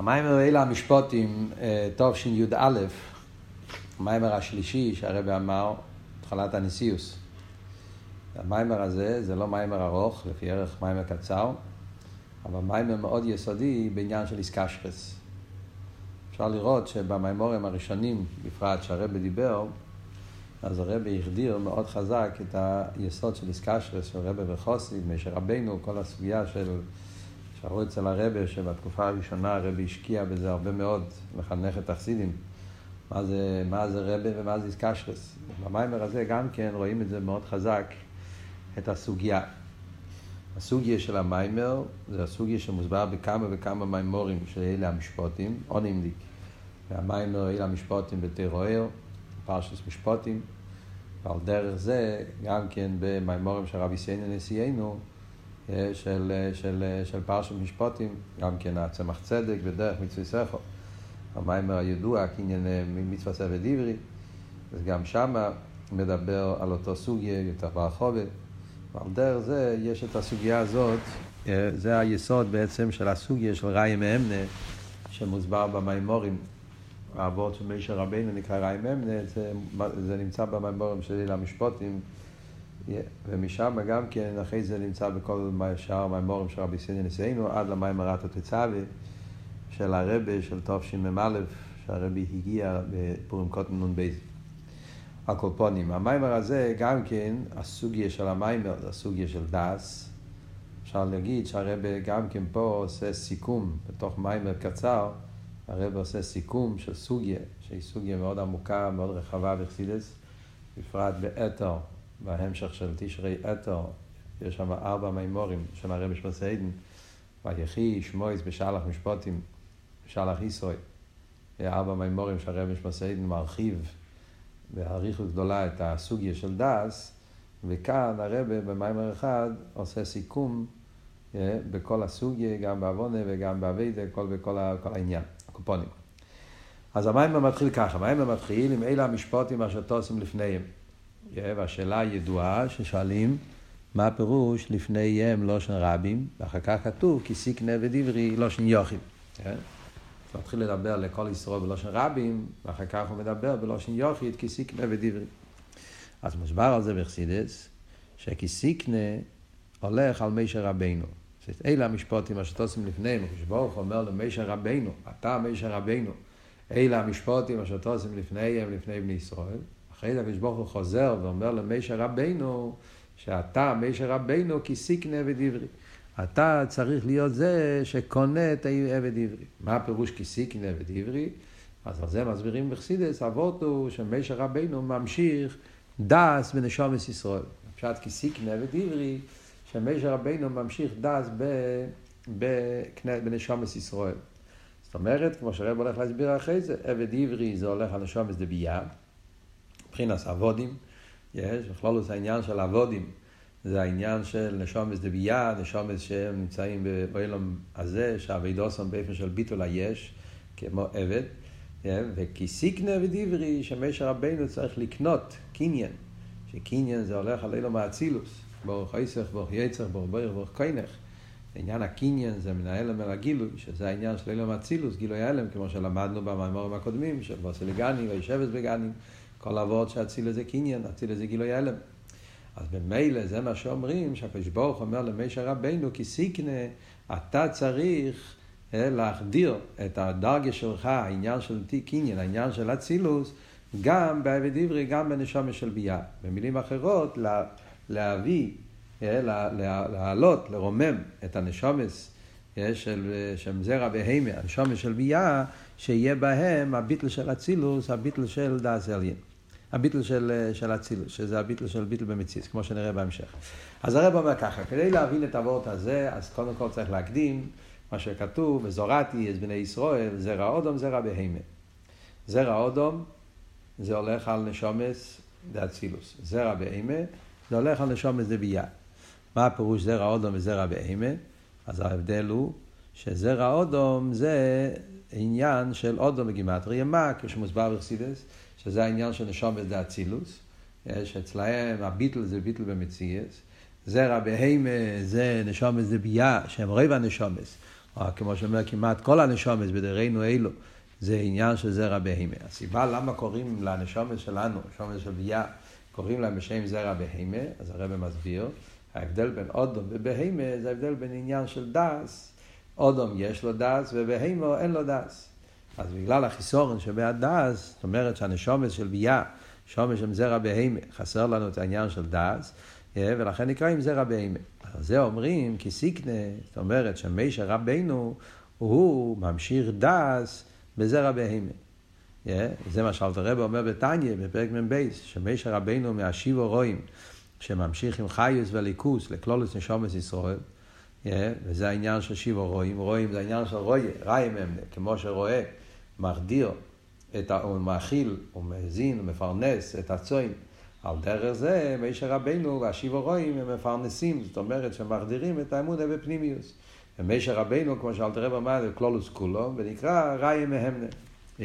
המאמר אלה המשפטים, תשי"א, המאמר השלישי שהרבי אמר, התחלת הנשיאות. המאמר הזה זה לא מאמר ארוך, לפי ערך מאמר קצר, אבל מאמר מאוד יסודי בעניין של איסקשרס. אפשר לראות שבמאמרים הראשונים, בפרט שהרבי דיבר, אז הרבי הגדיר מאוד חזק את היסוד של התקשרות של רבי וחסיד, משה רבנו, כל הסוגיה של שראו אצל הרבה שבתקופה הראשונה הרבה השקיע בזה הרבה מאוד, לחנך את החסידים. מה זה, מה זה רבה ומה זה איסקשרס. במיימר הזה גם כן רואים את זה מאוד חזק, את הסוגיה. הסוגיה של המיימר זה הסוגיה שמוסבר בכמה וכמה מיימורים שאלה המשפוטים, עונים והמיימר אלה המשפוטים בתרוער, פרשס משפוטים, ועל דרך זה גם כן במיימורים של רבי סיינו נשיאנו, אה, של, אה, של, אה, של פרשת משפוטים, גם כן הצמח צדק ודרך מצווה סכו. המיימר הידוע, קניין מצווה סבא דיברי, אז גם שמה מדבר על אותו סוגיה יותר ברחובה. ועל דרך זה יש את הסוגיה הזאת, זה היסוד בעצם של הסוגיה של ראי מאמנה, שמוסבר במיימורים. האבות של מישר רבינו נקרא ראי מאמנה, זה, זה נמצא במיימורים של לילה משפוטים. ומשם גם כן, אחרי זה נמצא בכל שאר המימורים של רבי סיני נשיאנו, עד למימרת התצווה של הרבה של תשמ"א, שהרבי הגיע בפורים קוטן נ"ב. הקופונים. המיימר הזה גם כן, הסוגיה של המיימר הסוגיה של דס. אפשר להגיד שהרבה גם כן פה עושה סיכום, בתוך מיימר קצר, הרבה עושה סיכום של סוגיה, שהיא סוגיה מאוד עמוקה, מאוד רחבה בחסידס, בפרט באתר, בהמשך של תשרי אתר, יש שם ארבע מימורים של הרבי שמסעידן, ויחי, שמויס, בשלח משפוטים, בשלח ישראל. ארבע מימורים של הרבי שמסעידן מרחיב באריכות גדולה את הסוגיה של דס, וכאן הרבי במיימר אחד עושה סיכום אה, בכל הסוגיה, גם בעוונה וגם באביידה, כל, בכל כל העניין, הקופונים. אז המיימר מתחיל ככה, המיימר מתחיל עם אלה המשפוטים אשר תוסים לפניהם. והשאלה הידועה ששואלים, מה הפירוש לפניהם לושן רבים, ואחר כך כתוב כי סיקנה ודברי לושן יוכים. כן? הוא מתחיל לדבר לכל ישראל בלושן רבים, ואחר כך הוא מדבר בלושן יוכית כי סיקנה ודברי. אז מוסבר על זה בחסידס, שכי סיקנה הולך על מישר רבינו. אלה המשפוטים אשר תוסים לפניהם, כשברוך אומר למישר רבינו, אתה מישר רבינו, אלה המשפוטים אשר תוסים לפניהם, לפני בני ישראל. אחרי זה הקדוש ברוך הוא חוזר ואומר למישה רבינו, שאתה, מישה רבינו, כי סיקנה ודברי. אתה צריך להיות זה שקונה את עבד עברי. מה הפירוש כי סיקנה ודברי? אז על זה מסבירים בחסידס, אבות הוא שמישה רבינו ממשיך דס בנשומת ישראל. פשט כי סיקנה ודברי, שמישה רבינו ממשיך דס בנשומת ישראל. זאת אומרת, כמו שהרב הולך להסביר אחרי זה, עבד עברי זה הולך על נשומת דבייה. מבחינת אבודים, יש, בכלול זה העניין של אבודים, זה העניין של נשומס דבייה, נשומס שהם נמצאים בעולם הזה, שהאבידוסם באופן של ביטול היש, כמו עבד, וכי סיקנה ודיברי, שמשה רבנו צריך לקנות קניין, שקניין זה הולך על אילו מאצילוס, ברוך עסך, ברוך יצר, ברוך ברוך, ברוך קינך. עניין הקניין זה מן ההלם אל הגילוי, שזה העניין של אילו מאצילוס, גילוי ההלם, כמו שלמדנו במאמרים הקודמים, של בוסלגני וישבס בגני. כל אבות שאציל זה קניין, אציל זה גילוי הלם. אז במילא זה מה שאומרים, שהקדוש ברוך אומר למשה רבינו, כי סיקנה, אתה צריך אה, להחדיר את הדרגה שלך, העניין של קניין, העניין של אצילוס, גם בעבד עברי, גם בנשמה של ביה. במילים אחרות, לה, להביא, אה, להעלות, לרומם את הנשומס אה, של, זרע בהמה, הנשומס של ביה, שיהיה בהם הביטל של אצילוס, הביטל של דאס עליין. הביטל של, של אצילוס, שזה הביטל של ביטל במציס, כמו שנראה בהמשך. אז הרב אומר ככה, כדי להבין את הוורט הזה, אז קודם כל צריך להקדים מה שכתוב, וזורעתי את בני ישראל, זרע אודום, זרע בהמה. זרע אודום זה הולך על נשומס דאצילוס. זרע בהמה זה הולך על נשומס דבייה. מה הפירוש זרע אודום וזרע בהמה? אז ההבדל הוא שזרע אודום זה עניין של אודום בגימטריה מה, כשמוסבר בחסידס. שזה העניין של נשומת דה אצילוס, יש אצלהם הביטל זה ביטל במציאס, זרע בהימה זה נשומת זה ביה, שהם רבע נשומס, או כמו שאומר כמעט כל הנשומס בדרינו אלו, זה עניין של זרע בהימה. הסיבה למה קוראים לנשומס שלנו, נשומס של ביה, קוראים להם בשם זרע בהימה, אז הרב מסביר, ההבדל בין אודום ובהימה זה ההבדל בין עניין של דס, אודום יש לו דס ובהימה אין לו דס. אז בגלל החיסורן שבהדס, זאת אומרת שהנשומס של ביה, שומש של זרע בהימה, חסר לנו את העניין של דס, אה, ולכן נקראים זרע בהימה. על זה אומרים כי סיקנה, זאת אומרת שמישר רבינו הוא ממשיך דס בזרע בהימה. Yeah, זה מה שאלתר רב אומר בתניא, בפרק מ"ב, שמישר רבינו מהשיבו רואים, שממשיך עם חיוס וליכוס לכלולוס נשומת ישראל, yeah, וזה העניין של שיבו רואים, רואים זה העניין של רואה, ראי ממנה, כמו שרואה, מחדיר, את ה... הוא מאכיל, הוא מזין, הוא מפרנס את הצוין. על דרך זה, מישר רבינו והשיבו רואים הם מפרנסים, זאת אומרת שמחדירים את האמונה בפנימיוס. ומישר רבינו, כמו שאלתר רב אמר, זה כלולוס כולו, ונקרא ראי מהמנה. Yeah.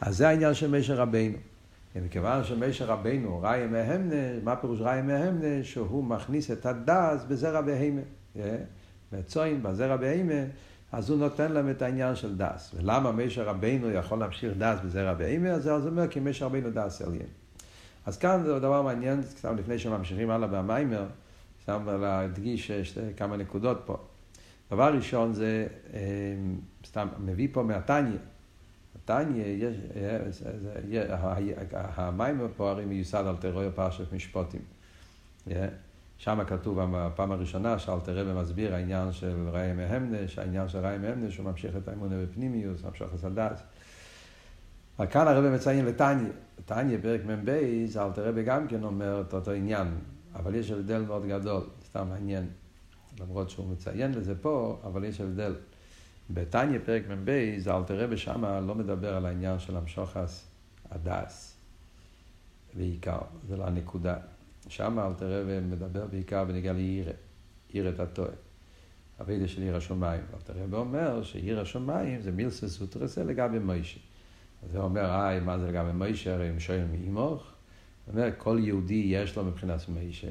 אז זה העניין של מישר רבינו. ומכיוון שמישר רבינו, ראי מהמנה, מה פירוש ראי מהמנה? שהוא מכניס את הדס בזרע בהימה. וצוין בזרע בהימה, אז הוא נותן להם את העניין של דס. ולמה מישר רבינו יכול להמשיך דס בזרע בהימה? אז זה אומר כי מישר רבינו דס עליין. אז כאן זה דבר מעניין, סתם לפני שממשיכים הלאה במיימר, סתם להדגיש כמה נקודות פה. דבר ראשון זה, סתם מביא פה מהתניא. התניא, המיימר פה הרי מיוסד על טרור פרשת משפוטים. שם כתוב בפעם הראשונה שאלתר רבי מסביר העניין של ראי מהמנה, שהעניין של ראי מהמנה שהוא ממשיך את האמונה בפנימיוס, ממשיך את הדס. אבל כאן הרבי מציין לתניא. תניא, פרק מ"ב, אלתר רבי גם כן אומר את אותו עניין, אבל יש הבדל מאוד גדול, סתם מעניין, למרות שהוא מציין לזה פה, אבל יש הבדל. בתניא, פרק מ"ב, אלתר רבי שמה לא מדבר על העניין של המשוחס הדס, בעיקר, זה לא הנקודה. שם אלתר רבי מדבר בעיקר בנגיע לעירה, עירת הטועה. אבידה של עיר השמיים. אלתר רבי אומר שעיר השמיים זה מילסה סוטרסה לגבי מוישה. אז זה אומר, היי, מה זה לגבי מוישה? הרי הם שואלים מאימוך. הוא אומר, כל יהודי יש לו מבחינת מוישה.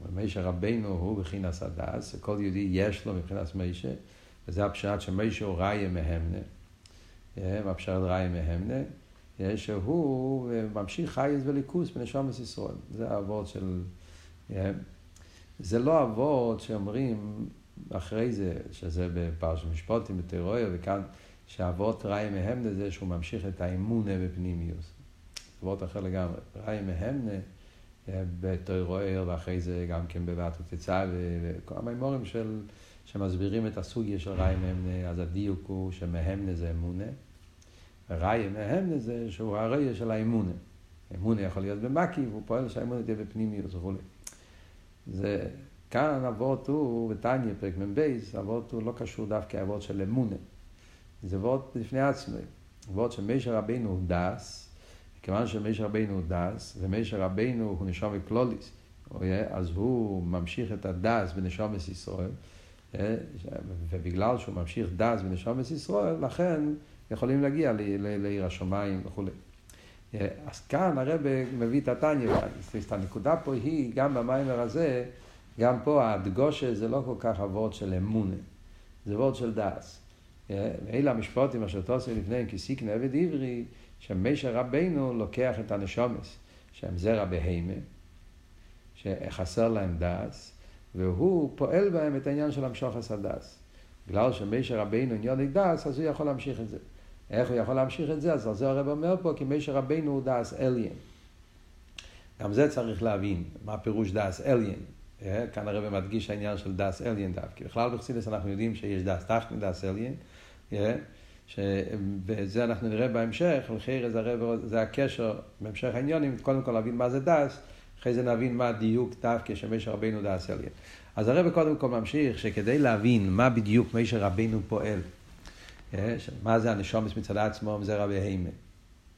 ומוישה רבנו הוא מבחינת הדס, כל יהודי יש לו מבחינת מוישה. וזה הפשט שמוישה הוא ראיה מהמנה. הפשט ראיה מהמנה. שהוא ממשיך חייס וליכוס בנשומת ישראל. זה האבות של... זה לא אבות שאומרים אחרי זה, שזה בפרש משפוטים, בטרויה, וכאן, שאבות ראי מהמנה זה שהוא ממשיך את האמונה בפנימיוס. אבות אחר לגמרי. ראי מהמנה בטרויה, ואחרי זה גם כן בבת ותצא, וכל המימורים של... שמסבירים את הסוגיה של ראי מהמנה, אז הדיוק הוא שמהמנה זה אמונה. ראיה מהם זה שהוא הראיה של האמונה. האמונה יכול להיות במקי, והוא פועל שהאמונה תהיה בפנימיות וכולי. זה, כאן אבות הוא, בתניא, פרק מ"ב, אבות הוא לא קשור דווקא אבות של אמונה. זה אבות בפני עצמי. אבות שמישר רבינו הוא דס, כיוון שמישר רבינו הוא דס, ומישר רבינו הוא נשום וקלוליס, אז הוא ממשיך את הדס בנשומת ישראל, ובגלל שהוא ממשיך דס בנשומת ישראל, לכן יכולים להגיע לעיר השמיים וכולי. אז כאן הרב מביא את התניא, הנקודה פה היא, גם במיימר הזה, גם פה הדגושה זה לא כל כך אבות של אמונה, זה אבות של דס. אלה המשפוטים אשר תוספים לפניהם כסיקנה עבד עברי, שמשה רבנו לוקח את הנשומס, שהם זרע בהימה, שחסר להם דס, והוא פועל בהם את העניין של המשוך הסדס. בגלל שמשה רבנו עניון דס, אז הוא יכול להמשיך את זה. איך הוא יכול להמשיך את זה? אז זה הרב אומר פה, כי משה רבינו הוא דעת עליון. גם זה צריך להבין, מה פירוש דעת עליון. אה, כאן הרב מדגיש העניין של דעת עליון דווקא. בכלל בחסידות אנחנו יודעים שיש דעת תחתון, דעת עליון. אה, וזה אנחנו נראה בהמשך, לכן זה, הרב, זה הקשר בהמשך העניינים, קודם כל להבין מה זה דעת, אחרי זה נבין מה הדיוק דווקא שמשה רבינו דעת עליון. אז הרב קודם כל ממשיך שכדי להבין מה בדיוק משה רבינו פועל, מה זה הנשמות מצד עצמו זרע בהמה?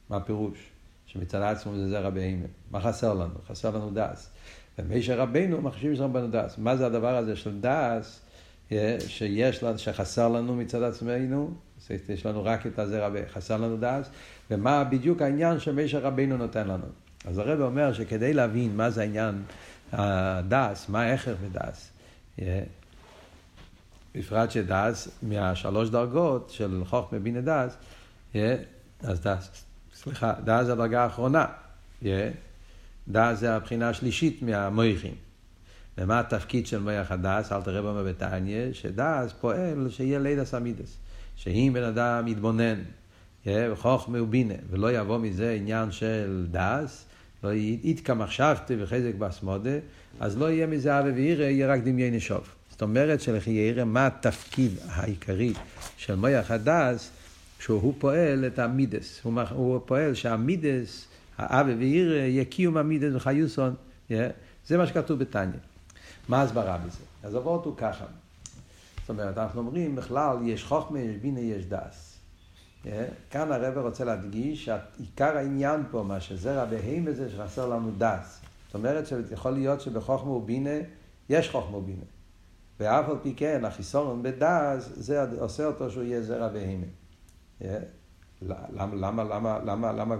מה הפירוש? שמצד עצמו זה זרע בהמה. מה חסר לנו? חסר לנו דעת. ומשה רבנו מחשיב שיש לנו דעת. מה זה הדבר הזה של דעת שיש לנו, שחסר לנו מצד עצמנו? יש לנו רק את הזרע, חסר לנו דעת. ומה בדיוק העניין שמשה רבנו נותן לנו? אז הרב אומר שכדי להבין מה זה העניין הדעת, מה העיקר בדעת, בפרט שדס, מהשלוש דרגות של חוכמה בינה דס, אז דס, סליחה, דס זה הדרגה האחרונה. דס זה הבחינה השלישית מהמויכים. ומה התפקיד של מויח הדס? אל תראה במה בתניא, שדס פועל שיהיה לידע סמידס. שאם בן אדם יתבונן וחוכמה ובינה, ולא יבוא מזה עניין של דס, לא יתקע מחשבתי וחזק באסמודה, אז לא יהיה מזה אבי וירא, יהיה רק דמיין נשוב. זאת אומרת שלכי יראה מה התפקיד העיקרי של מויח הדס, שהוא פועל את המידס. הוא, הוא פועל שהמידס, האבי וירא, יהיה קיום המידס וחיוסון. זה מה שכתוב בתניא. מה ההסברה בזה? אז עבוד הוא ככה. זאת אומרת, אנחנו אומרים, בכלל יש חוכמה, יש בינה, יש דס. כאן הרב רוצה להדגיש שעיקר העניין פה, מה שזרע בהמה זה שחסר לנו דס. זאת אומרת שיכול להיות שבחוכמה ובינה יש חוכמה ובינה. ואף על פי כן, החיסון בדס, זה עושה אותו שהוא יהיה זרע בהמה. למה, למה, למה, למה, למה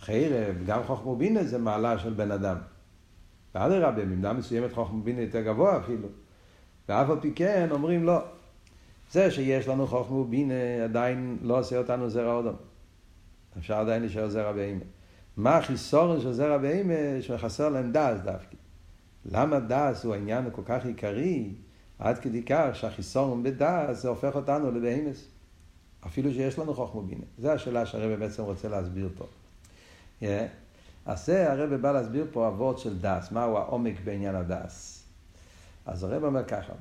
חרב, גם חוכמה ובינה זה מעלה של בן אדם. ואדרבה, במידה מסוימת חוכמה ובינה יותר גבוה אפילו. ואף על פי כן אומרים לא. זה שיש לנו חוכמה ובינה עדיין לא עושה אותנו זרע אודם. אפשר עדיין להישאר זרע בהמה. מה החיסורן של זרע בהמה שחסר להם דס דווקא? למה דס הוא העניין הכל כך עיקרי עד כדי כך שהחיסורן בדס זה הופך אותנו לבהמס? אפילו שיש לנו חוכמה ובינה. זו השאלה שהרבא בעצם רוצה להסביר פה. Yeah. אז זה הרב בא להסביר פה אבות של דס, מהו העומק בעניין הדס. אז הרב אומר ככה,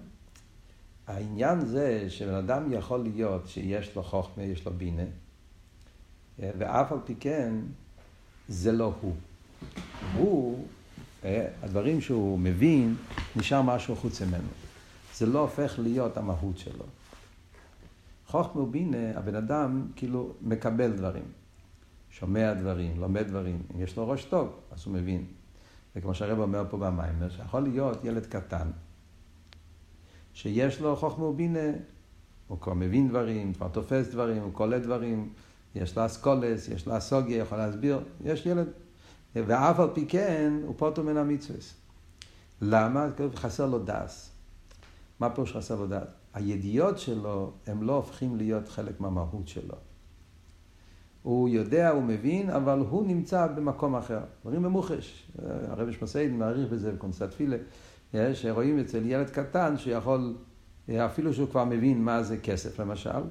העניין זה שבן אדם יכול להיות שיש לו חוכמה, יש לו בינה, ואף על פי כן זה לא הוא. הוא, הדברים שהוא מבין, נשאר משהו חוץ ממנו. זה לא הופך להיות המהות שלו. חוכמה ובינה, הבן אדם כאילו מקבל דברים. שומע דברים, לומד דברים. אם יש לו ראש טוב, אז הוא מבין. וכמו שהרב אומר פה במיימר, שיכול להיות ילד קטן, שיש לו חוכמה ובינה, הוא כבר מבין דברים, כבר תופס דברים, הוא קולט דברים, יש לו אסכולס, יש לו אסוגיה, יכול להסביר, יש ילד. ואף על פי כן, הוא פוטו מן המצווה. למה? חסר לו דס. מה פירוש חסר דס? הידיעות שלו, הם לא הופכים להיות חלק מהמהות שלו. הוא יודע, הוא מבין, אבל הוא נמצא במקום אחר. דברים במוחש. הרבי שמסעיד מעריך בזה בקונסט פילה, שרואים אצל ילד קטן שיכול, אפילו שהוא כבר מבין מה זה כסף למשל,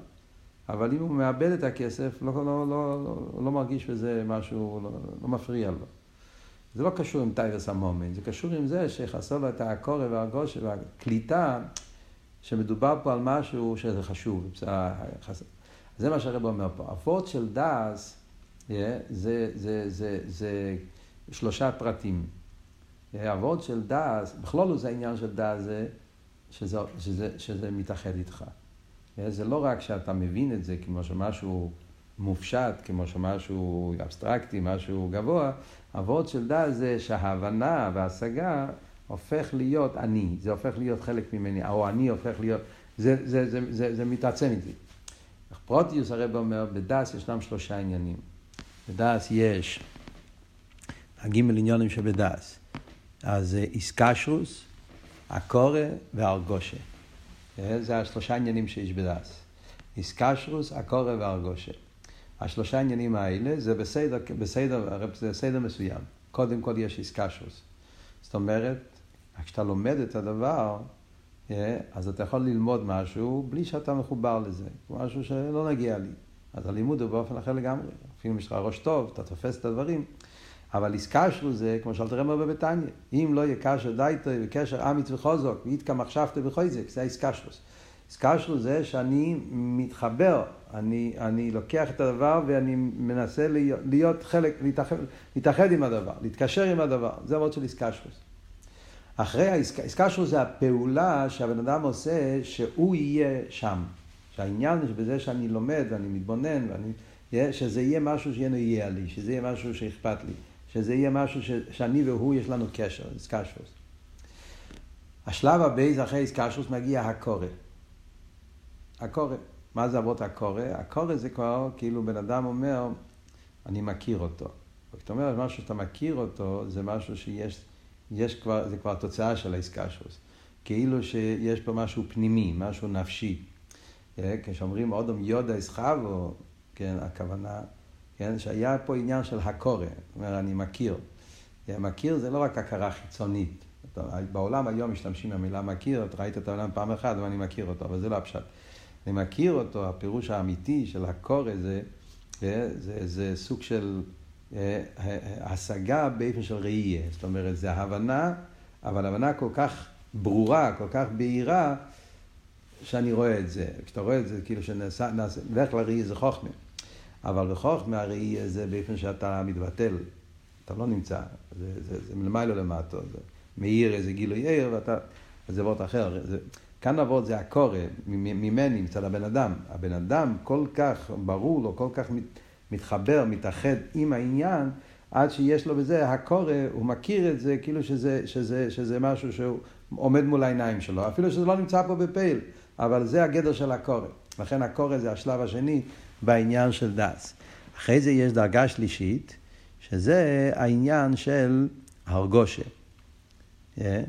אבל אם הוא מאבד את הכסף, לא, לא, לא, לא, לא מרגיש בזה משהו, לא, לא מפריע לו. זה לא קשור עם טייבס המומן, זה קשור עם זה שחסר לו את הקורא והגושה והקליטה, שמדובר פה על משהו שזה חשוב. זה מה שהרב אומר פה. אבות של דס זה, זה, זה, זה, זה שלושה פרטים. אבות של דס, בכלול זה העניין של דס, זה שזה, שזה, שזה מתאחד איתך. זה לא רק שאתה מבין את זה כמו שמשהו מופשט, כמו שמשהו אבסטרקטי, משהו גבוה, אבות של דס זה שההבנה וההשגה הופך להיות אני, זה הופך להיות חלק ממני, או אני הופך להיות, זה, זה, זה, זה, זה מתעצם איתי. פרוטיוס הרב אומר, בדס ישנם שלושה עניינים. בדס יש הגימל עניונים שבדס. אז איסקשרוס, הקורא והארגושה. זה השלושה עניינים שיש בדס. איסקשרוס, הקורא והארגושה. השלושה עניינים האלה זה בסדר, בסדר, בסדר מסוים. קודם כל יש איסקשרוס. זאת אומרת, כשאתה לומד את הדבר, אה, אז אתה יכול ללמוד משהו בלי שאתה מחובר לזה, משהו שלא נגיע לי. אז הלימוד הוא באופן אחר לגמרי. אפילו אם יש לך ראש טוב, אתה תופס את הדברים. אבל איסקשרו זה, כמו שאלת רמר בביתניה, אם לא יהיה קשר דייטו וקשר אמיץ וחוזק, ואיתקה מחשבתו וחויזק, זה האיסקשרוס. איסקשרו זה שאני מתחבר, אני, אני לוקח את הדבר ואני מנסה להיות, להיות חלק, להתאחד, עם הדבר, להתקשר עם הדבר, זה הוורד של איסקשרוס. אחרי שלו זה הפעולה שהבן אדם עושה שהוא יהיה שם. שהעניין בזה שאני לומד ואני מתבונן, ואני, שזה יהיה משהו שיהיה לי, שזה יהיה משהו שאכפת לי, שזה יהיה משהו ש, שאני והוא יש לנו קשר, שלו. השלב הבא זה אחרי שלו מגיע הקורא. הקורא. מה זה אבות הקורא? הקורא זה כבר כאילו בן אדם אומר, אני מכיר אותו. וכשאתה אומר משהו שאתה מכיר אותו, זה משהו שיש יש כבר, זה כבר תוצאה של העסקה שלו. כאילו שיש פה משהו פנימי, משהו נפשי. אה, כשאומרים אודום יודע אסחבו, כן, הכוונה, כן, שהיה פה עניין של הקורא, זאת אומרת, אני מכיר. אה, מכיר זה לא רק הכרה חיצונית. בעולם היום משתמשים במילה מכיר, את ראית את העולם פעם אחת ואני מכיר אותו, אבל זה לא הפשט. אני מכיר אותו, הפירוש האמיתי של הקורא זה, אה, זה, זה סוג של השגה באופן של ראייה. זאת אומרת, זה הבנה, אבל הבנה כל כך ברורה, כל כך בהירה, שאני רואה את זה. כשאתה רואה את זה, כאילו שנעשה, בדרך כלל ראי זה חוכמה. אבל בחוכמה הראי זה באופן שאתה מתבטל. אתה לא נמצא, זה, זה, זה מלמעלה למטה, זה מאיר איזה גילוי עיר, ואתה, זה וורט אחר. זה, כאן עבוד זה הקורא, ממני, מצד הבן אדם. הבן אדם כל כך ברור לו, כל כך מת, מתחבר, מתאחד עם העניין, עד שיש לו בזה, הקורא, הוא מכיר את זה כאילו שזה, שזה, שזה משהו שהוא עומד מול העיניים שלו, אפילו שזה לא נמצא פה בפייל, אבל זה הגדר של הקורא. לכן הקורא זה השלב השני בעניין של דס. אחרי זה יש דרגה שלישית, שזה העניין של הרגושה. Yeah. אה?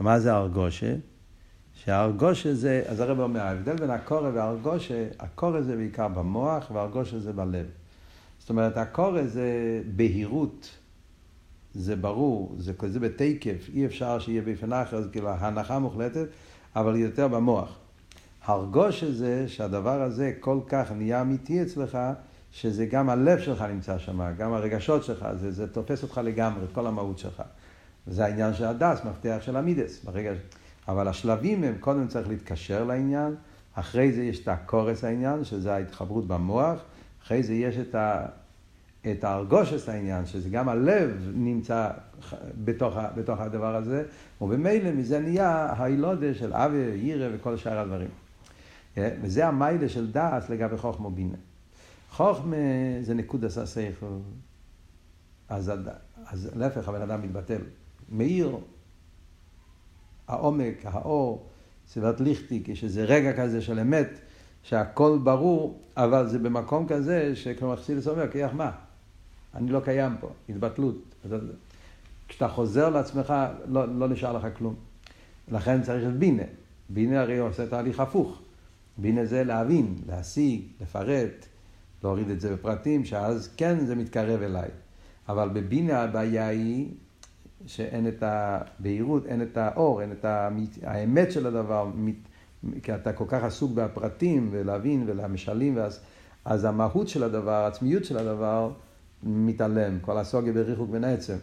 מה זה הרגושה? שההרגושה זה, אז הרב אומר, ההבדל בין הקורא והרגושה, הקורא זה בעיקר במוח והרגושה זה בלב. זאת אומרת, הקורא זה בהירות, זה ברור, זה כזה בתקף, אי אפשר שיהיה באופן אחר, זה כאילו הנחה מוחלטת, אבל יותר במוח. הרגוש הזה, שהדבר הזה כל כך נהיה אמיתי אצלך, שזה גם הלב שלך נמצא שם, גם הרגשות שלך, זה, זה תופס אותך לגמרי, את כל המהות שלך. וזה העניין של הדס, מפתח של המידס. ברגע... אבל השלבים הם, קודם צריך להתקשר לעניין, אחרי זה יש את הקורס העניין, שזה ההתחברות במוח, אחרי זה יש את ה... את הארגושס העניין, שזה גם הלב נמצא בתוך, בתוך הדבר הזה, וממילא מזה נהיה הילודה של אבי, ירא וכל שאר הדברים. אה, וזה המיילה של דעת לגבי חוכמה בינה. חוכמה זה נקודס הסייכל. אז, אז להפך הבן אדם מתבטל. מאיר, העומק, האור, סביבת ליכטי, כשזה רגע כזה של אמת, שהכל ברור, אבל זה במקום כזה שכלומר חסידס אומר, כיח מה? אני לא קיים פה, התבטלות. כשאתה חוזר לעצמך, לא, לא נשאר לך כלום. לכן צריך את בינה. בינה הרי עושה תהליך הפוך. בינה זה להבין, להשיג, לפרט, להוריד את זה בפרטים, שאז כן זה מתקרב אליי. אבל בבינה הבעיה היא שאין את הבהירות, אין את האור, אין את האמת של הדבר, כי אתה כל כך עסוק בפרטים ולהבין ולמשלים, ואז, אז המהות של הדבר, העצמיות של הדבר, מתעלם, כל הסוגיה בריחוק בין העצם.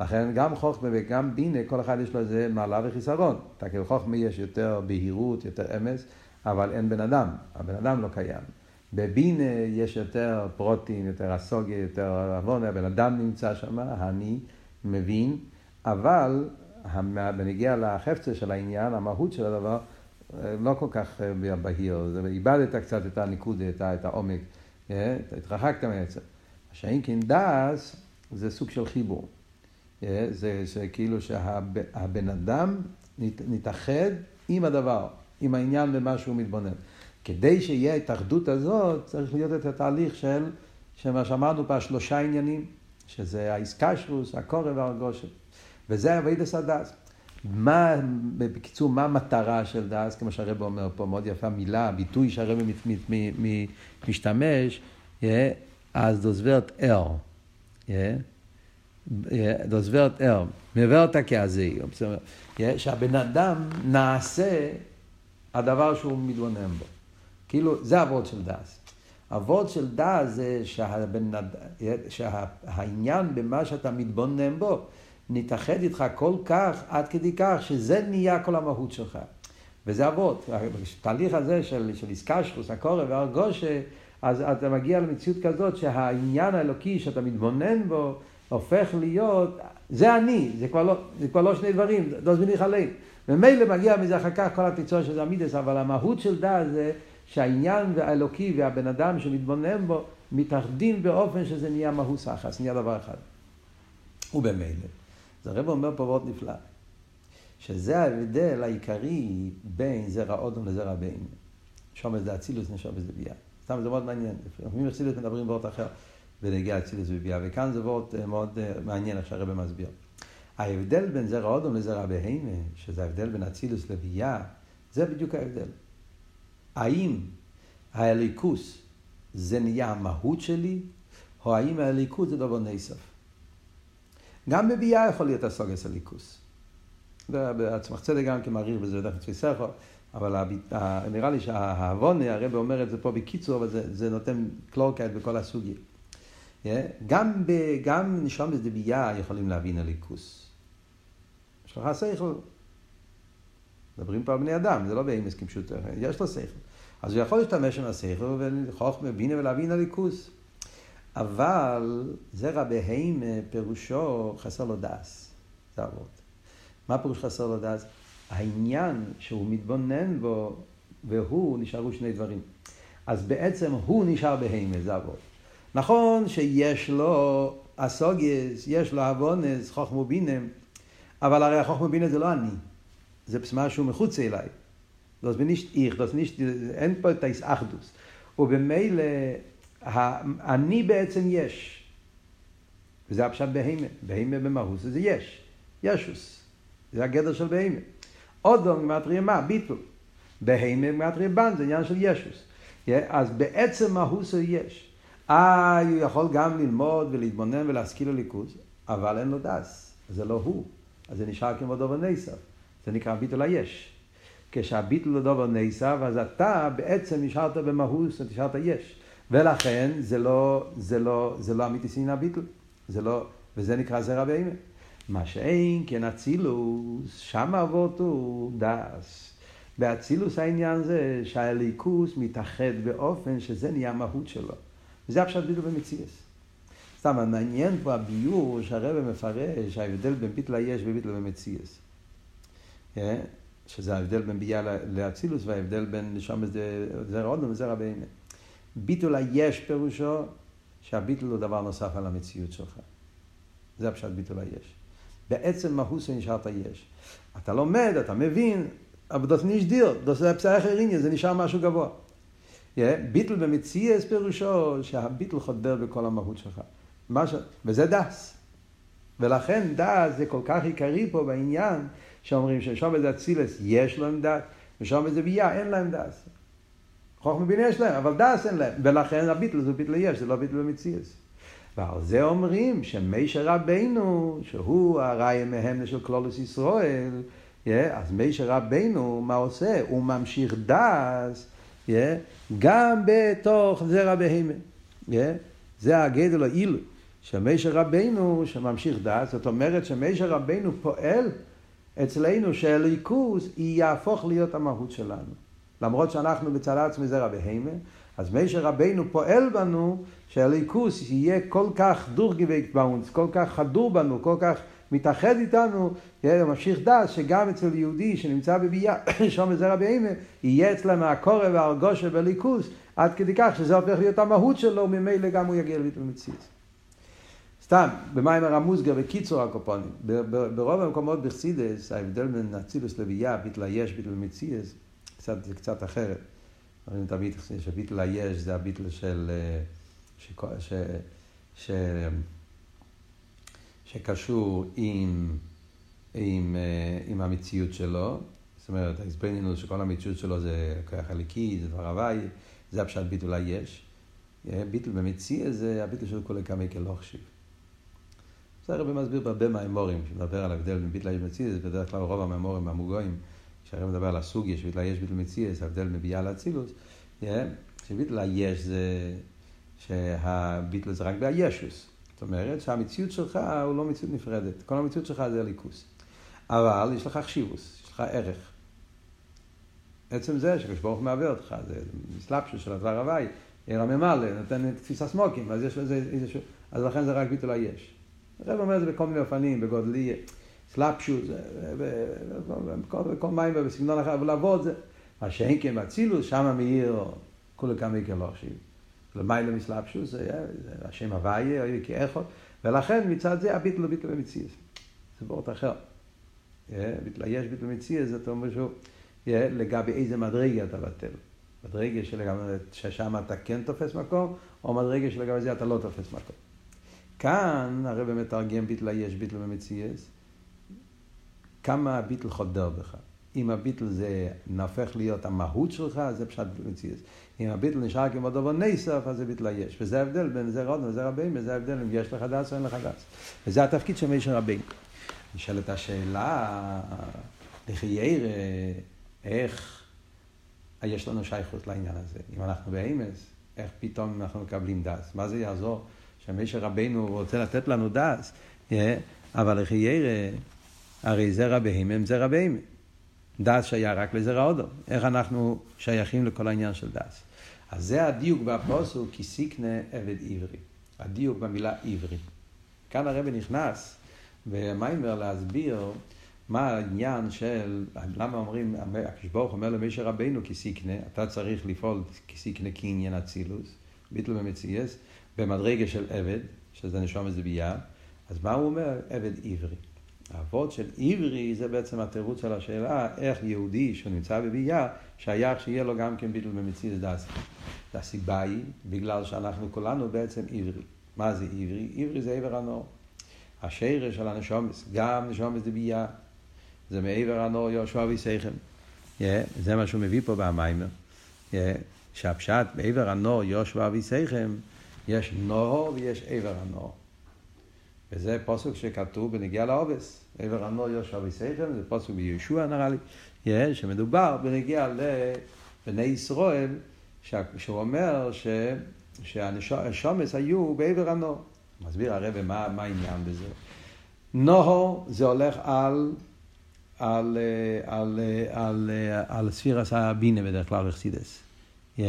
לכן גם חוכמה וגם בינה, כל אחד יש לו איזה מעלה וחיסרון. תקל חוכמה יש יותר בהירות, יותר אמס, אבל אין בן אדם, הבן אדם לא קיים. בבינה יש יותר פרוטין, יותר הסוגיה, יותר עוון, הבן אדם נמצא שם, אני מבין, אבל בנגיע לחפצה של העניין, המהות של הדבר, לא כל כך בהיר, איבדת קצת את הניקוד, את העומק, אה? התרחקת מהעצם. שאין כן דס זה סוג של חיבור. אה, זה, כאילו שהבן אדם נתאחד עם הדבר, עם העניין במה שהוא מתבונן. כדי שיהיה ההתאחדות הזאת, צריך להיות את התהליך של, שמה שאמרנו פה, שלושה עניינים, שזה האיסקשרוס, הקורא והרגושת. וזה אבידס הדס. מה, בקיצור, מה המטרה של דס, כמו שהרב אומר פה, מאוד יפה מילה, ביטוי שהרב משתמש, אז. Yeah? das wird er. מברת כזה. שהבן אדם נעשה הדבר שהוא מתבונן בו. כאילו, זה אבות של דס. אבות של דס זה שהבן, שהעניין במה שאתה מתבונן בו, נתאחד איתך כל כך, עד כדי כך, שזה נהיה כל המהות שלך. וזה אבות. התהליך הזה של, של איסקשרוס, הקורא והרגושה, אז אתה מגיע למציאות כזאת שהעניין האלוקי שאתה מתבונן בו הופך להיות, זה אני, זה כבר לא, זה כבר לא שני דברים, לא זמיני חלק. ומילא מגיע מזה אחר כך כל התקצוע של המידס, אבל המהות של דעת זה שהעניין האלוקי והבן אדם שמתבונן בו מתאחדים באופן שזה נהיה מהות סחס, נהיה דבר אחד. ובמילא, זה הרב אומר פה מאוד נפלא, שזה ההבדל העיקרי בין זרע אודום לזרע בן. שומע זה אצילוס, נשומע זה ביאה. סתם זה מאוד מעניין. לפעמים אכסידות מדברים בורד אחר בנגיע אצילוס וביאה, וכאן זה וורט אה, מאוד אה, מעניין איך שהרבא מסביר. ההבדל בין זרע אודום לזרע בהמה, שזה ההבדל בין אצילוס לביאה, זה בדיוק ההבדל. האם האליקוס זה נהיה המהות שלי, או האם האליקוס זה דבר נסף. גם בביאה יכול להיות הסוגס אליקוס. בעצמך צדק גם כמעריך בזה דרך תפיסך, אבל נראה לי שהעוונה, הרב אומר את זה פה בקיצור, אבל זה, זה נותן קלורקייט בכל הסוגיה. גם, גם נשום בדבייה יכולים להבין אליקוס. יש לך שכל. מדברים פה על בני אדם, זה לא באמס כפשוט, יש לו שכל. אז הוא יכול להשתמש עם השכל ולחוכמה בינה ולהבין הליכוס. אבל זרע בהמה פירושו חסר לו דס. זה אבות. מה פירוש חסר לו דס? העניין שהוא מתבונן בו והוא נשארו שני דברים. אז בעצם הוא נשאר בהמה, זה אבות. נכון שיש לו אסוגייס, יש לו אבונס, חוכמו בינם, אבל הרי החוכמו בינם זה לא אני, זה משהו מחוץ אליי. Das bin nicht ich, das nicht, אין פה את האיסאחדוס. ובמילא, אני בעצם יש. וזה הפשט בהימה. בהימה במהוס זה יש. ישוס. זה הגדר של בהימה. אודום גמטריה מה? ביטול. בהימה גמטריה בן, זה עניין של ישוס. אז בעצם מהוס יש. אה, הוא יכול גם ללמוד ולהתבונן ולהשכיל לליכוז, אבל אין לו דס. זה לא הוא. אז זה נשאר כמו דובר נסף. זה נקרא ביטול היש. כשהביטל לדובר נסב, אז אתה בעצם נשארת במהוס, נשארת יש. ולכן זה לא, זה לא, זה לא אמיתי סין הביטל. זה לא, וזה נקרא זרע בהמה. מה שאין כן אצילוס, שם אבות הוא דס. באצילוס העניין זה שהליכוס מתאחד באופן שזה נהיה המהות שלו. וזה הפשט ביטל במציאס. סתם, מעניין פה הביור שהרבא מפרש, ההבדל בין ביטל היש וביטל במציאס. כן? שזה ההבדל בין ביאה לאצילוס וההבדל בין נשום זרע אודום וזרע בהמה. ביטול היש פירושו שהביטול הוא דבר נוסף על המציאות שלך. זה הפשט ביטול היש. בעצם מהוס נשארת יש. אתה לומד, אתה מבין, אבל דוס נשדיר, דוס פסח הריניה, זה נשאר משהו גבוה. Yeah, ביטל במציאס פירושו שהביטל חודר בכל המהות שלך. ש... וזה דס. ולכן דס זה כל כך עיקרי פה בעניין שאומרים ששום איזה אצילס יש להם דת, ושום איזה ביה אין להם דת. חוכמה בינה יש להם, אבל דס אין להם. ולכן הביטל זה ביטל יש, זה לא ביטל במציאס. ועל זה אומרים שמישר רבינו, שהוא הראי מהם של כלולוס ישראל, yeah, אז מישר רבינו, מה עושה? הוא ממשיך דס, yeah, גם בתוך זרע בהמה. Yeah, זה הגדל העיל, שמישר רבינו שממשיך דס, זאת אומרת שמישר רבינו פועל אצלנו שהליכוס יהפוך להיות המהות שלנו. למרות שאנחנו בצד עצמי זרע בהמה, אז מי שרבנו פועל בנו שהליכוס יהיה כל כך דורגוויק באונס, כל כך חדור בנו, כל כך מתאחד איתנו, יהיה ממשיך דס שגם אצל יהודי שנמצא בביאה, שום זרע בהמה, יהיה אצלם הקורא והרגושה בליכוס, עד כדי כך שזה הופך להיות המהות שלו, ממילא גם הוא יגיע לביטול מציאות. סתם, במיימר המוסגר, בקיצור הקופונים, ברוב המקומות בחסידס, ההבדל בין אצילוס לביאה, ביטל היש, ביטל מציאס, זה קצת אחרת. אומרים תמיד שביטל היש זה הביטל של... ש, ש, ש, שקשור עם, עם, עם המציאות שלו, זאת אומרת, ההסברנו שכל המציאות שלו זה כוח הליקי, זה דבר הוואי, זה הפשט ביטול היש. ביטל במציאה זה הביטל של כל הקמי כלא זה הרב מסביר בהרבה מהאמורים, שמדבר על ההבדל בין ביטלה יש בדרך כלל רוב המאמורים המוגויים, כשהרב מדבר על הסוגיה שביטלה יש ביטל מציאס, ההבדל מביאה לאצילוס, שביטלה יש זה שהביטלה זה רק בישוס. זאת אומרת שהמציאות שלך הוא לא מציאות נפרדת, כל המציאות שלך זה ליכוס. אבל יש לך חשיבוס, יש לך ערך. עצם זה שקדוש ברוך מעוור אותך, זה מסלפשו של הדבר הוואי, עיר הממלא, נותן תפיסה סמוקים, אז יש לזה איזשהו, אז לכן זה רק ביטול היש. הרב אומר את זה בכל מיני אופנים, בגודלי, סלאפשוט, בכל מים ובסגנון אחר, אבל לעבוד זה. מה שאין כן באצילוס, שם מאיר כולי כמה יקר לא חשיב. למעלה מסלאפשוט, זה השם הוויה, או כאחד, ולכן מצד זה הביטל הוא ביטל. זה באות אחר. ביטל יש ביטל במציאס, זאת אומרת שהוא, לגבי איזה מדרגה אתה בטל. מדרגה ששם אתה כן תופס מקום, או מדרגה שלגבי זה אתה לא תופס מקום. כאן הרב מתרגם ביטלה יש ביטלה במציאס, כמה הביטל חודר בך. אם הביטל זה נהפך להיות המהות שלך, זה פשט ביטל מציאס. אם הביטל נשאר כמו דבר נסף, אז זה ביטל היש. וזה ההבדל בין זה רודן וזה רבים, וזה ההבדל אם יש לך דס או אין לך דס. וזה התפקיד של מישר רבים. נשאלת השאלה, לחיירה, איך יש לנו שייכות לעניין הזה. אם אנחנו באמס, איך פתאום אנחנו מקבלים דס? מה זה יעזור שמישר רבינו רוצה לתת לנו דס, אבל לחיירה, הרי זה רביהם זה רביהם. דס שייך רק לזרע אודו. איך אנחנו שייכים לכל העניין של דס. אז זה הדיוק בפוסוק, כי סיקנה עבד עברי. הדיוק במילה עברי. כאן הרב נכנס במיימר להסביר מה העניין של, למה אומרים, הקדוש ברוך אומר למשה רבינו כי סיקנה, אתה צריך לפעול כי סיקנה כעניין אצילוס, ביטל במציאס, במדרגה של עבד, שזה נשום איזה ביאה, אז מה הוא אומר? עבד עברי. האבות של עברי זה בעצם התירוץ של השאלה איך יהודי שנמצא בביאה שייך שיהיה לו גם כן ביטל במציאות דסי. הסיבה היא בגלל שאנחנו כולנו בעצם עברי. מה זה עברי? עברי זה עבר הנור. השרש של הנשומס, גם נשומס דבייה, זה מעבר הנור יהושע ויסייכם. Yeah, זה מה שהוא מביא פה במיימר. Yeah, שהפשט בעבר הנור יהושע ויסייכם, יש נור ויש עבר הנור. וזה פוסק שכתוב בנגיע לעובס. עבר הנור יהושע ויסייכם, זה פוסק בישוע נראה לי, yeah, שמדובר בנגיע לבני ישראל, שהוא אומר ש... היו בעבר הנור. מסביר הרב מה, מה העניין בזה. נוהו זה הולך על, על, על, על, על ספירס הבינה בדרך כלל אכסידס. Yeah.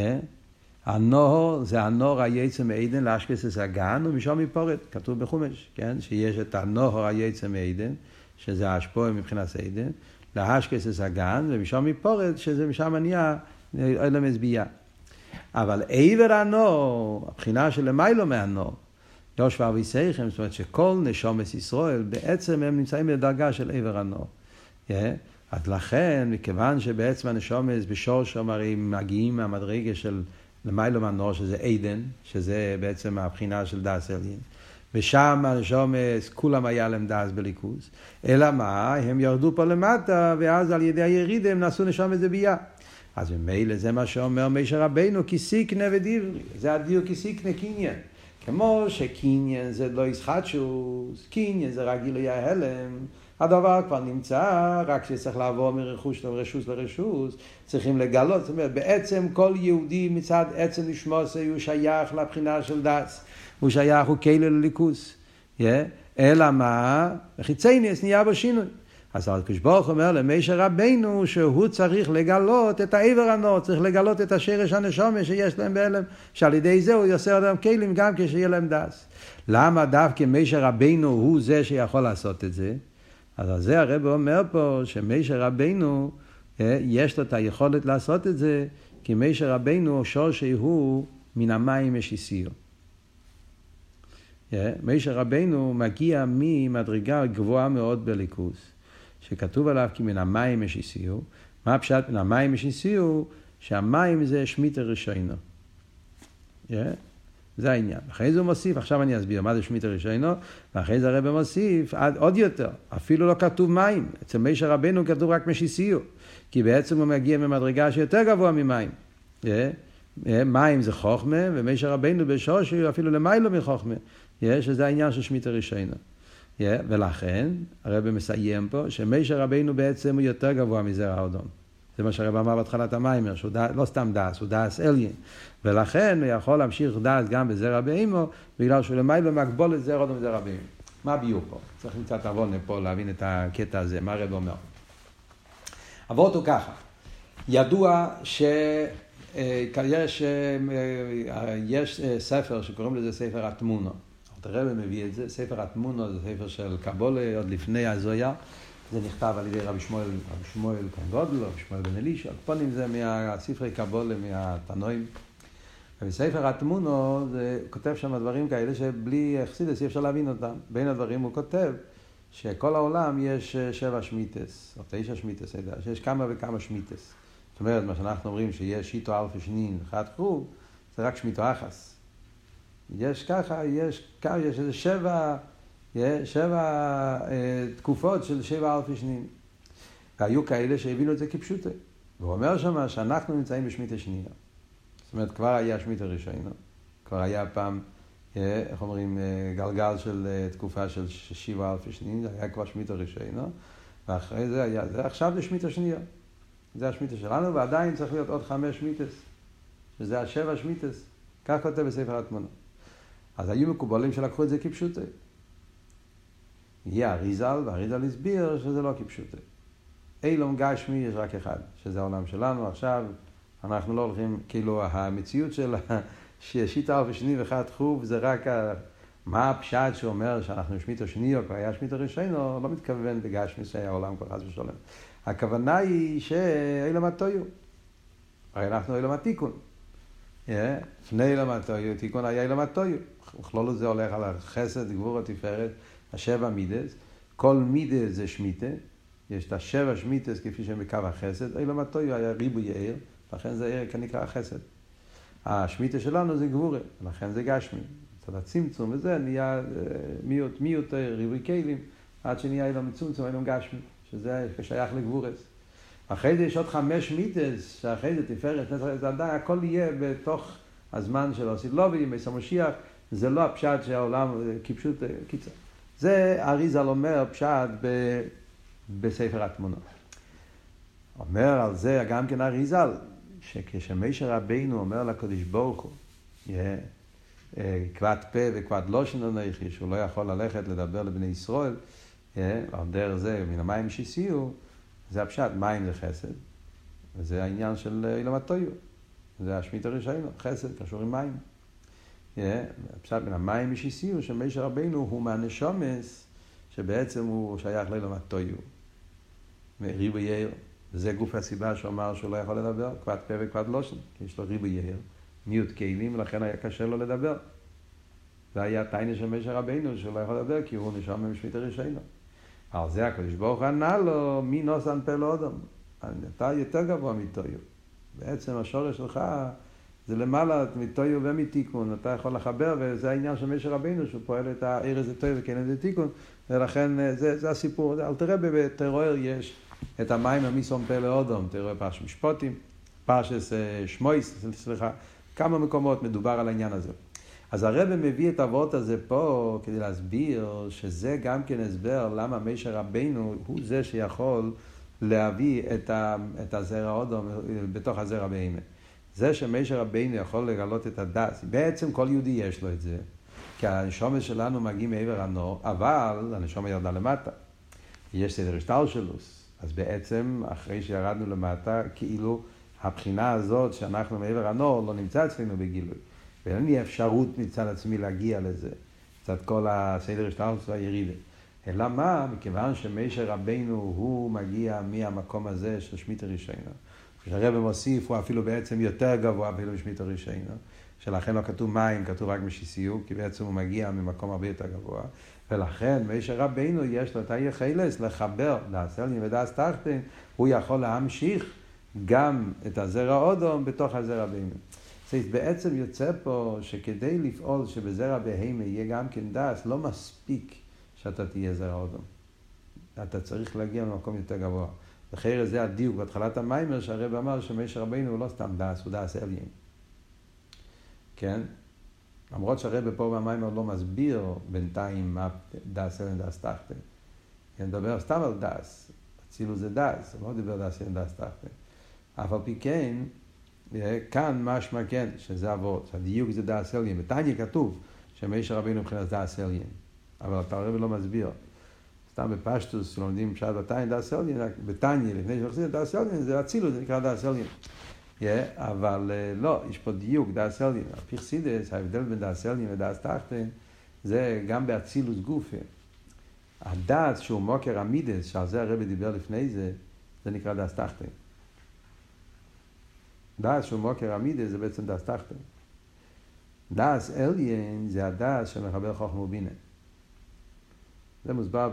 הנוהו זה הנור היצא מעדן לאשקסס הגן ומשום מפורת, כתוב בחומש, כן? שיש את הנוהו היצא מעדן, שזה האשפוי מבחינת עדן, לאשקסס הגן ומשום מפורת, שזה משם נהיה אלמס בייה. אבל עבר הנור, הבחינה של למיילו מהנור, יושבע אביסייכם, זאת אומרת שכל נשומת ישראל בעצם הם נמצאים בדרגה של עבר הנור. Yeah. אז לכן, מכיוון שבעצם הנשומת בשורשם הרי מגיעים מהמדרגה של למיילו מהנור, שזה עדן, שזה בעצם הבחינה של דס אליין. ושם הנשומת, כולם היה להם דס בליכוז. אלא מה? הם ירדו פה למטה, ואז על ידי הירידה הם נעשו נשומת זבייה. אז ממילא זה מה שאומר מישר רבינו, כי סיקנה ודברי. זה הדיוק כי סיקנה קניין. כמו שקניין זה לא ישחטשוס, קניין זה רק גילוי ההלם, הדבר כבר נמצא, רק שצריך לעבור מרכוש לרשוס לרשוס, צריכים לגלות, זאת אומרת, בעצם כל יהודי מצד עצם נשמוס הוא שייך לבחינה של דס, הוא שייך, הוא כאילו לליכוס. Yeah? אלא מה? חיצייניס נהיה בו שינוי. אז הקדוש ברוך אומר למישר רבנו שהוא צריך לגלות את העבר הנור, צריך לגלות את השרש הנשומה שיש להם בהלם, שעל ידי זה הוא יעשה אותם כלים גם כשיהיה להם דס. למה דווקא מישר רבנו הוא זה שיכול לעשות את זה? אז על זה הרב אומר פה שמישר רבנו אה, יש לו את היכולת לעשות את זה, כי מישר רבנו שור שהוא מן המים משיסיר. אה, מישר רבנו מגיע ממדרגה גבוהה מאוד בליכוס. שכתוב עליו כי מן המים יש איסיו. מה הפשט מן המים יש איסיו? שהמים זה שמיטר ראשינו. Yeah. זה העניין. אחרי זה הוא מוסיף, עכשיו אני אסביר מה זה שמיטר ראשינו, ואחרי זה הרב מוסיף עד, עוד יותר, אפילו לא כתוב מים. אצל מישר רבנו כתוב רק משיסיו, כי בעצם הוא מגיע ממדרגה שיותר גבוה ממים. Yeah. Yeah. מים זה חוכמה, ומישר רבנו בשושי אפילו למיילו מחוכמה, yeah, שזה העניין של שמיטר ראשינו. Yeah, ולכן הרב מסיים פה שמישר רבינו בעצם הוא יותר גבוה מזרע האודום. זה מה שהרב אמר בהתחלת המיימר, שהוא דע, לא סתם דס, הוא דס אליין. ולכן הוא יכול להמשיך דס גם בזרע באימו, בגלל שהוא למעלה מגבול את זרע אודום וזרע באימו. מה הביאו פה? צריך קצת עוון פה להבין את הקטע הזה, מה הרב אומר. אבות הוא ככה, ידוע שיש יש ספר שקוראים לזה ספר התמונות. הרב מביא את זה, ספר התמונו זה ספר של קבולה, עוד לפני הזויה. זה נכתב על ידי רבי שמואל, רבי שמואל כאן גודל, רבי שמואל בן אלישע, פונים זה מהספרי קבולה, מהתנועים. ובספר התמונו, זה כותב שם דברים כאלה שבלי אכסידס אי אפשר להבין אותם. בין הדברים הוא כותב שכל העולם יש שבע שמיטס, או תשע שמיטס, שיש כמה וכמה שמיטס. זאת אומרת, מה שאנחנו אומרים שיש שיטו אלפי שנין, אחד קרוב, זה רק שמיטו אחס. יש ככה, יש, ככה, יש איזה שבע, שבע אה, תקופות של שבע אלפי שנים. והיו כאלה שהבינו את זה כפשוטו. והוא אומר שם שאנחנו נמצאים בשמית השנייה. זאת אומרת, כבר היה שמית הראשונה, כבר היה פעם, איך אומרים, אה, גלגל של אה, תקופה של שבעה אלפי שנים, זה היה כבר שמית הראשונה, ואחרי זה היה, זה עכשיו זה שמית השנייה. זה השמיטה שלנו, ועדיין צריך להיות עוד חמש שמיטס, שזה השבע שמיטס. כך כותב בספר התמונה. אז היו מקובלים שלקחו את זה כפשוטי. יהיה אריזל, ואריזל הסביר שזה לא כפשוטי. אילום גשמי יש רק אחד, שזה העולם שלנו. עכשיו אנחנו לא הולכים, כאילו המציאות של שיטה אלפי שני ואחד חוב זה רק מה הפשט שאומר שאנחנו שמיטו שני או כבר היה שמיטו ראשון, לא מתכוון בגשמי שהיה העולם כבר חס ושלום. הכוונה היא שאילום הטויו. הרי אנחנו אילום התיקון. לפני אילום הטויו, תיקון היה אילום הטויו. בכלול הזה הולך על החסד, גבור התפארת, השבע מידס. כל מידס זה שמיטה. יש את השבע שמיטס כפי שהם בקו החסד. אילום הטויו היה ריבוי עיר, לכן זה עיר כנקרא החסד. השמיטה שלנו זה גבורה, לכן זה גשמי. קצת הצמצום וזה נהיה מיעוט, מיעוט ריבוי כלים, עד שנהיה אילום מצומצום, אילום גשמי. שזה שייך לגבורס. אחרי זה יש עוד חמש מיתס, שאחרי זה תפארת, זה עדיין, הכל יהיה בתוך הזמן של הסילובי, מס המשיח, זה לא הפשט שהעולם, כפשוט, קיצר. זה אריזל אומר פשט ב, בספר התמונות. אומר על זה גם כן אריזל, שכשמישר רבינו אומר לקדוש ברוך הוא, כבד פה וכבד לושן אנכי, שהוא לא יכול ללכת לדבר לבני ישראל, על דרך זה, מן המים שהסיעו, זה הפשט, מים זה חסד, וזה העניין של אילום הטויו. זה השמית הראשון, חסד קשור עם מים. הפשט מן המים שהסיעו, שמשה רבינו הוא מהנשומס, שבעצם הוא שייך לאילום הטויו. ריבו יאיר. וזה גוף הסיבה שהוא אמר שהוא לא יכול לדבר, כבד פה וכבד לושן, כי יש לו ריבו יאיר, מיעוט כלים, ולכן היה קשה לו לדבר. זה היה טיינה של משה רבינו, שהוא לא יכול לדבר, כי הוא נשום ממשמית הראשונה. על זה הקדוש ברוך ענה לו, מי נוסן פה לאודם? אתה יותר גבוה מטויו. בעצם השורש שלך זה למעלה מטויו ומתיקון, אתה יכול לחבר, וזה העניין של משה רבינו, שהוא פועל את העיר הזה טויו וכן איזה תיקון, ולכן אה, זה, זה הסיפור. אל תראה בטרור יש את המים המיסון פה לאודום, תראה פרש משפוטים, פרשס אה, שמויס, סליחה, כמה מקומות מדובר על העניין הזה. אז הרב מביא את האבות הזה פה כדי להסביר שזה גם כן הסבר למה מישר רבנו הוא זה שיכול להביא את, ה, את הזרע אודום בתוך הזרע בהמה. זה שמישר רבנו יכול לגלות את הדס, בעצם כל יהודי יש לו את זה, כי הנשומת שלנו מגיעים מעבר הנור, אבל הנשומת ירדה למטה. יש סדר השטלשלוס, אז בעצם אחרי שירדנו למטה, כאילו הבחינה הזאת שאנחנו מעבר הנור לא נמצא אצלנו בגילוי. ואין לי אפשרות מצד עצמי להגיע לזה, מצד כל הסדר השטלטוס והירידה. אלא מה? מכיוון שמשה רבנו הוא מגיע מהמקום הזה של שמית הראשונה. כשהרבא מוסיף הוא אפילו בעצם יותר גבוה אפילו משמית הראשונה. שלכן לא כתוב מים, כתוב רק משיסיו, כי בעצם הוא מגיע ממקום הרבה יותר גבוה. ולכן משה רבנו יש לו את היחלס לחבר דאס אלין ודאס תחתן, הוא יכול להמשיך גם את הזרע אודום בתוך הזרע בינו. בעצם יוצא פה שכדי לפעול שבזרע בהמה יהיה גם כן דס, לא מספיק שאתה תהיה זרע אודום. אתה צריך להגיע למקום יותר גבוה. אחרי זה הדיוק בהתחלת המיימר שהרב אמר שמשה רבינו הוא לא סתם דס, הוא דס אליין. כן? למרות שהרב פה במיימר לא מסביר בינתיים מה דס אליין דס תחתן. אני מדבר סתם על דס. אצילו זה דס, הוא לא דיבר דס אליין דס תחתן. אף על פי כן, כאן משמע כן, שזה אבות, הדיוק זה דאס אליין. בתניא כתוב שמשה רבינו מבחינת דאס אליין, אבל אתה הרב לא מסביר. סתם בפשטוס, שלומדים פשט בתניא דאס אליין, בתניא, לפני שמחזיר דאס אליין, זה אצילות, זה נקרא דאס אליין. אבל לא, יש פה דיוק, דאס אליין. הפיכסידס, ההבדל בין דאס אליין ודאס תחתן, זה גם באצילוס גופה. הדאס שהוא מוקר המידס, שעל זה הרבי דיבר לפני זה, זה נקרא דאס תחתן. דאס שהוא מוקר עמידה זה בעצם דאס תחתן. דאס אליין זה הדאס שמחבר חוכמה ובינה. זה מוסבר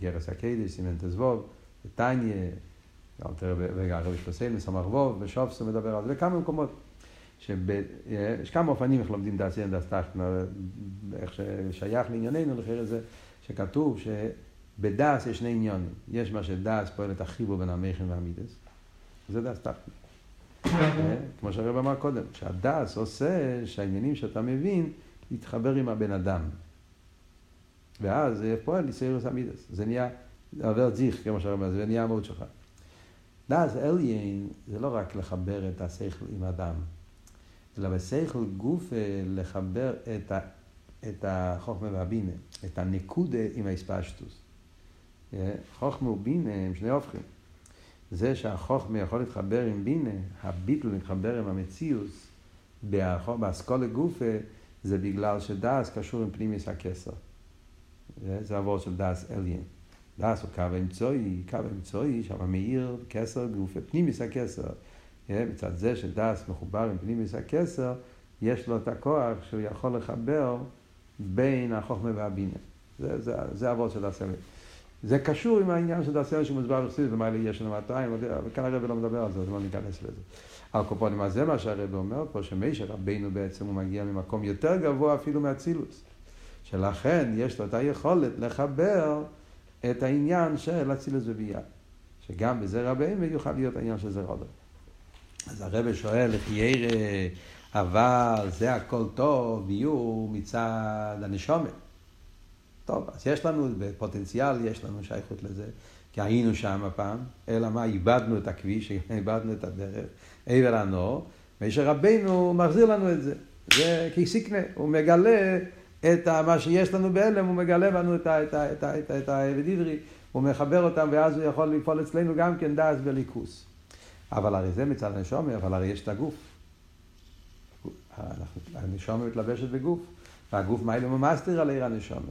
בגרס הקדש, סימן תזבוב, בטניה, והרבי שלוסיין, מסמך ווב, בשופסו מדבר על זה, בכמה מקומות. יש כמה אופנים איך לומדים דאס אליין דאס תחתן, איך ששייך לענייננו, לכן זה שכתוב ש... בדס יש שני עניונים. יש מה שדס פועל את החיבור בין המכן והמידס, זה דס תחתית. כמו שהרב אמר קודם, שהדס עושה שהעניינים שאתה מבין יתחבר עם הבן אדם. ואז זה פועל יסיירוס המידס. זה נהיה עובר זיך, כמו אמר, זה נהיה המהות שלך. דס אליין זה לא רק לחבר את השכל עם אדם, אלא בשכל גוף לחבר את, ה, את החוכמה והבינה, את הנקודה עם האספשטוס. חוכמה ובינה הם שני הופכים. זה שהחוכמה יכול להתחבר עם בינה, הביטל מתחבר עם המציאוס, באסכולה גופה, זה בגלל שדס קשור עם פנימיס הכסר. זה עבור של דס אליין. דס הוא קו האמצעי, קו האמצעי שם מאיר כסר גופה, פנימיס הכסר. מצד זה שדס מחובר עם פנימיס הכסר, יש לו את הכוח שהוא יכול לחבר בין החוכמה והבינה. זה, זה, של דס אליין. זה קשור עם העניין של דסר שמוסבר בחסידות, ומה יש לנו 200, וכאן הרב לא מדבר על זה, אז לא ניכנס לזה. על קופונים, אז זה מה שהרב אומר פה, שמשה רבינו בעצם הוא מגיע ממקום יותר גבוה אפילו מאצילוס. שלכן יש לו את היכולת לחבר את העניין של אצילוס וביאה. שגם בזה רבינו יוכל להיות העניין של זה רודו. אז הרב שואל, איך ירא, אבל זה הכל טוב, יהיו מצד הנשומת. טוב, אז יש לנו, בפוטנציאל יש לנו שייכות לזה, כי היינו שם הפעם, אלא מה, איבדנו את הכביש, איבדנו את הדרך, עבר הנור, משה רבנו מחזיר לנו את זה. זה כסיקנה, הוא מגלה את מה שיש לנו בהלם, הוא מגלה לנו את העבד עברי, הוא מחבר אותם, ואז הוא יכול לפעול אצלנו גם כן דעת וליכוס. אבל הרי זה מצד הנשומר, אבל הרי יש את הגוף. הנשומר מתלבשת בגוף, והגוף מיילא ממסתיר על עיר הנשומר.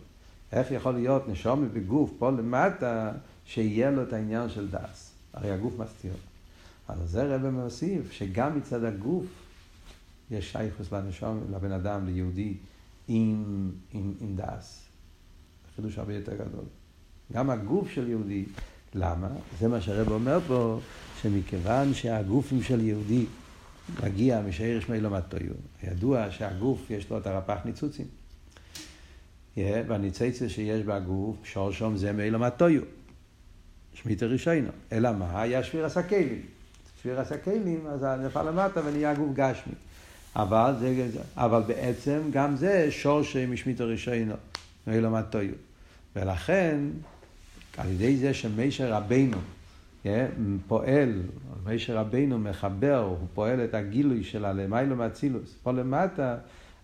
איך יכול להיות נשום בגוף פה למטה, שיהיה לו את העניין של דס? הרי הגוף מסתיר. אז זה רב מוסיף, שגם מצד הגוף יש שייכוס לנשום, לבן אדם, ליהודי, עם, עם, עם דס. חידוש הרבה יותר גדול. גם הגוף של יהודי, למה? זה מה שהרב אומר פה, שמכיוון שהגופים של יהודי מגיע משעיר שמי לא מטויו, ידוע שהגוף יש לו את הרפ"ח ניצוצים. והניצצה שיש בגוף, שורשום זה מאילו מטויו. שמית הראשינו. אלא מה? היה שפיר הסקלים. שפיר הסקלים, אז נפל למטה ונהיה גוף גשמי. אבל, זה, אבל בעצם גם זה שורשי משמית הראשינו, מאילו מטויו. ולכן, על ידי זה שמשה רבנו פועל, משה רבנו מחבר, הוא פועל את הגילוי של הלמיילו מאצילוס, פה למטה,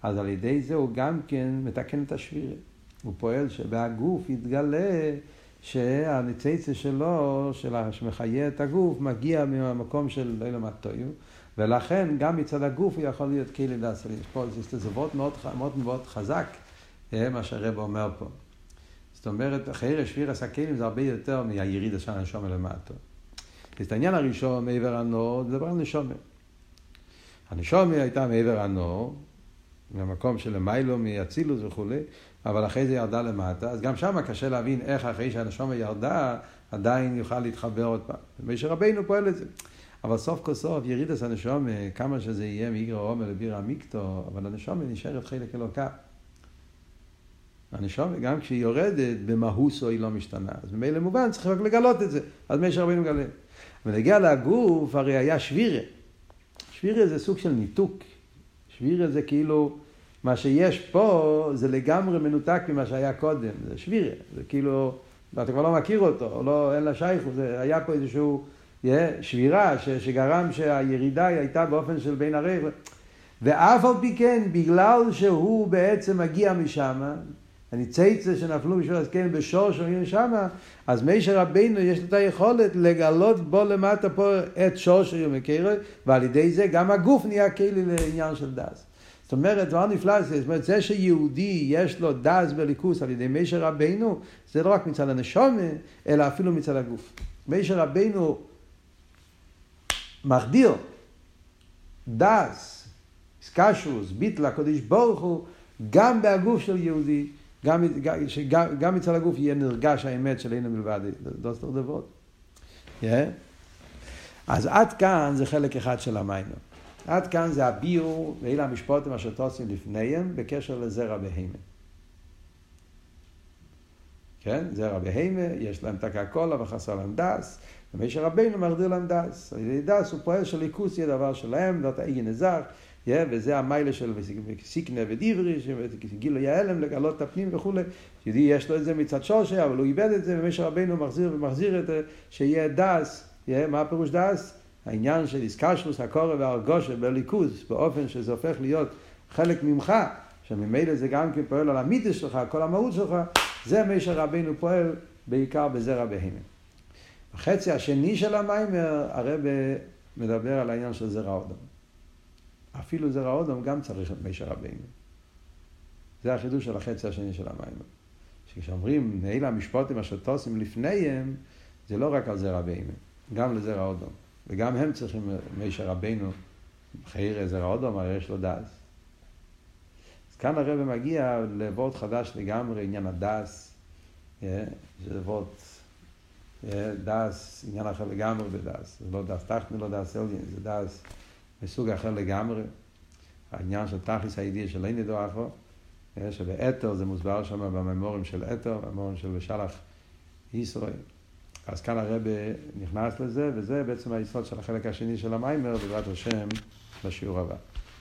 אז על ידי זה הוא גם כן מתקן את השבירה. הוא פועל שבהגוף יתגלה שהניצצה שלו, של שמחיה את הגוף, מגיע מהמקום של לילה מטויו, ולכן גם מצד הגוף הוא יכול להיות כלי דסר. יש פה וורט מאוד, מאוד מאוד חזק, אה, מה שהרב אומר פה. זאת אומרת, חייר שביר הסכלים זה הרבה יותר מהיריד של הנשום למטה. את העניין הראשון, מעבר הנור, זה דבר על נשומת. הנשומת הייתה מעבר הנור, מהמקום של מיילו, מאצילוס וכולי, אבל אחרי זה ירדה למטה, אז גם שם קשה להבין איך אחרי שהנשמה ירדה, עדיין יוכל להתחבר עוד פעם. משה רבינו פועל את זה. אבל סוף כל סוף ירידס הנשמה, כמה שזה יהיה מאיגרא עומר לבירא עמיקתו, אבל הנשמה נשארת חלק אלוקה. הנשמה, גם כשהיא יורדת, במהוסו היא לא משתנה. אז ממילא מובן, צריך רק לגלות את זה. אז משה רבינו מגלה. ונגיע לגוף, הרי היה שבירה. שבירה זה סוג של ניתוק. שבירה זה כאילו, מה שיש פה זה לגמרי מנותק ממה שהיה קודם, זה שבירה, זה כאילו, ואתה כבר לא מכיר אותו, לא, אין לה שייכות, היה פה איזשהו שבירה ש, שגרם שהירידה הייתה באופן של בין הרייך, ואף על פי כן, בגלל שהוא בעצם מגיע משם, הניצייצה שנפלו בשביל הזקן בשור שאומרים שמה, אז מישר רבינו יש לו את היכולת לגלות בו למטה פה את שור שאומרים מכירו, ועל ידי זה גם הגוף נהיה כלי לעניין של דס. זאת אומרת, דבר נפלא, זאת אומרת, זה שיהודי יש לו דס בליכוס על ידי מישר רבינו, זה לא רק מצד הנשומה, אלא אפילו מצד הגוף. מישר רבינו מחדיר דס, סקשוס, ביטל, הקודש ברוך הוא, גם בהגוף של יהודי, גם, גם, גם מצד הגוף יהיה נרגש האמת של אינו מלבד, דוסטר דבות. Yeah. אז עד כאן זה חלק אחד של המיינו. עד כאן זה הביור ואלה המשפוטים אשר תוצאים לפניהם בקשר לזרע בהימן. כן? זה רבי הימה, יש להם את הקעקולה וחסר להם דס, ומשה רבינו מגדיר להם דס. על ידי דס הוא פועל של ליכוס יהיה דבר שלהם, זאת האי נזך, וזה המיילה של סיקנה ודיברי, שגילו יעלם לגלות את הפנים וכולי. יהודי יש לו את זה מצד שורשי, אבל הוא איבד את זה, ומשה רבינו מחזיר ומחזיר את זה, שיהיה דס, מה הפירוש דס? העניין של איסקשרוס, הקורא והרגושה בליכוז, באופן שזה הופך להיות חלק ממך, שממילא זה גם כן פועל על המיתוס שלך, כל המהות שלך, זה משה רבינו פועל בעיקר בזרע בהמה. החצי השני של המיימר, הרב מדבר על העניין של זרע אודום. אפילו זרע אודום גם צריך את משה רבינו. זה החידוש של החצי השני של המיימר. שכשאומרים, נעילה המשפוטים אשר טוסים לפניהם, זה לא רק על זרע בהמה, גם לזרע אודום. וגם הם צריכים, משה רבינו, חייר זרע אודום, הרי יש לו דס. כאן הרב מגיע לוורד חדש לגמרי, עניין הדס, אה, זה וורד דס, עניין אחר לגמרי בדס, זה לא דס תחתני, לא דס אליין, זה דס מסוג אחר לגמרי, העניין של תכליס הידיע של אין ידוע אחו, שבאתר זה מוסבר שם בממורים של אתר, בממורים של בשלח ישראל. אז כאן הרב נכנס לזה, וזה בעצם היסוד של החלק השני של המיימר, בעזרת השם, בשיעור הבא.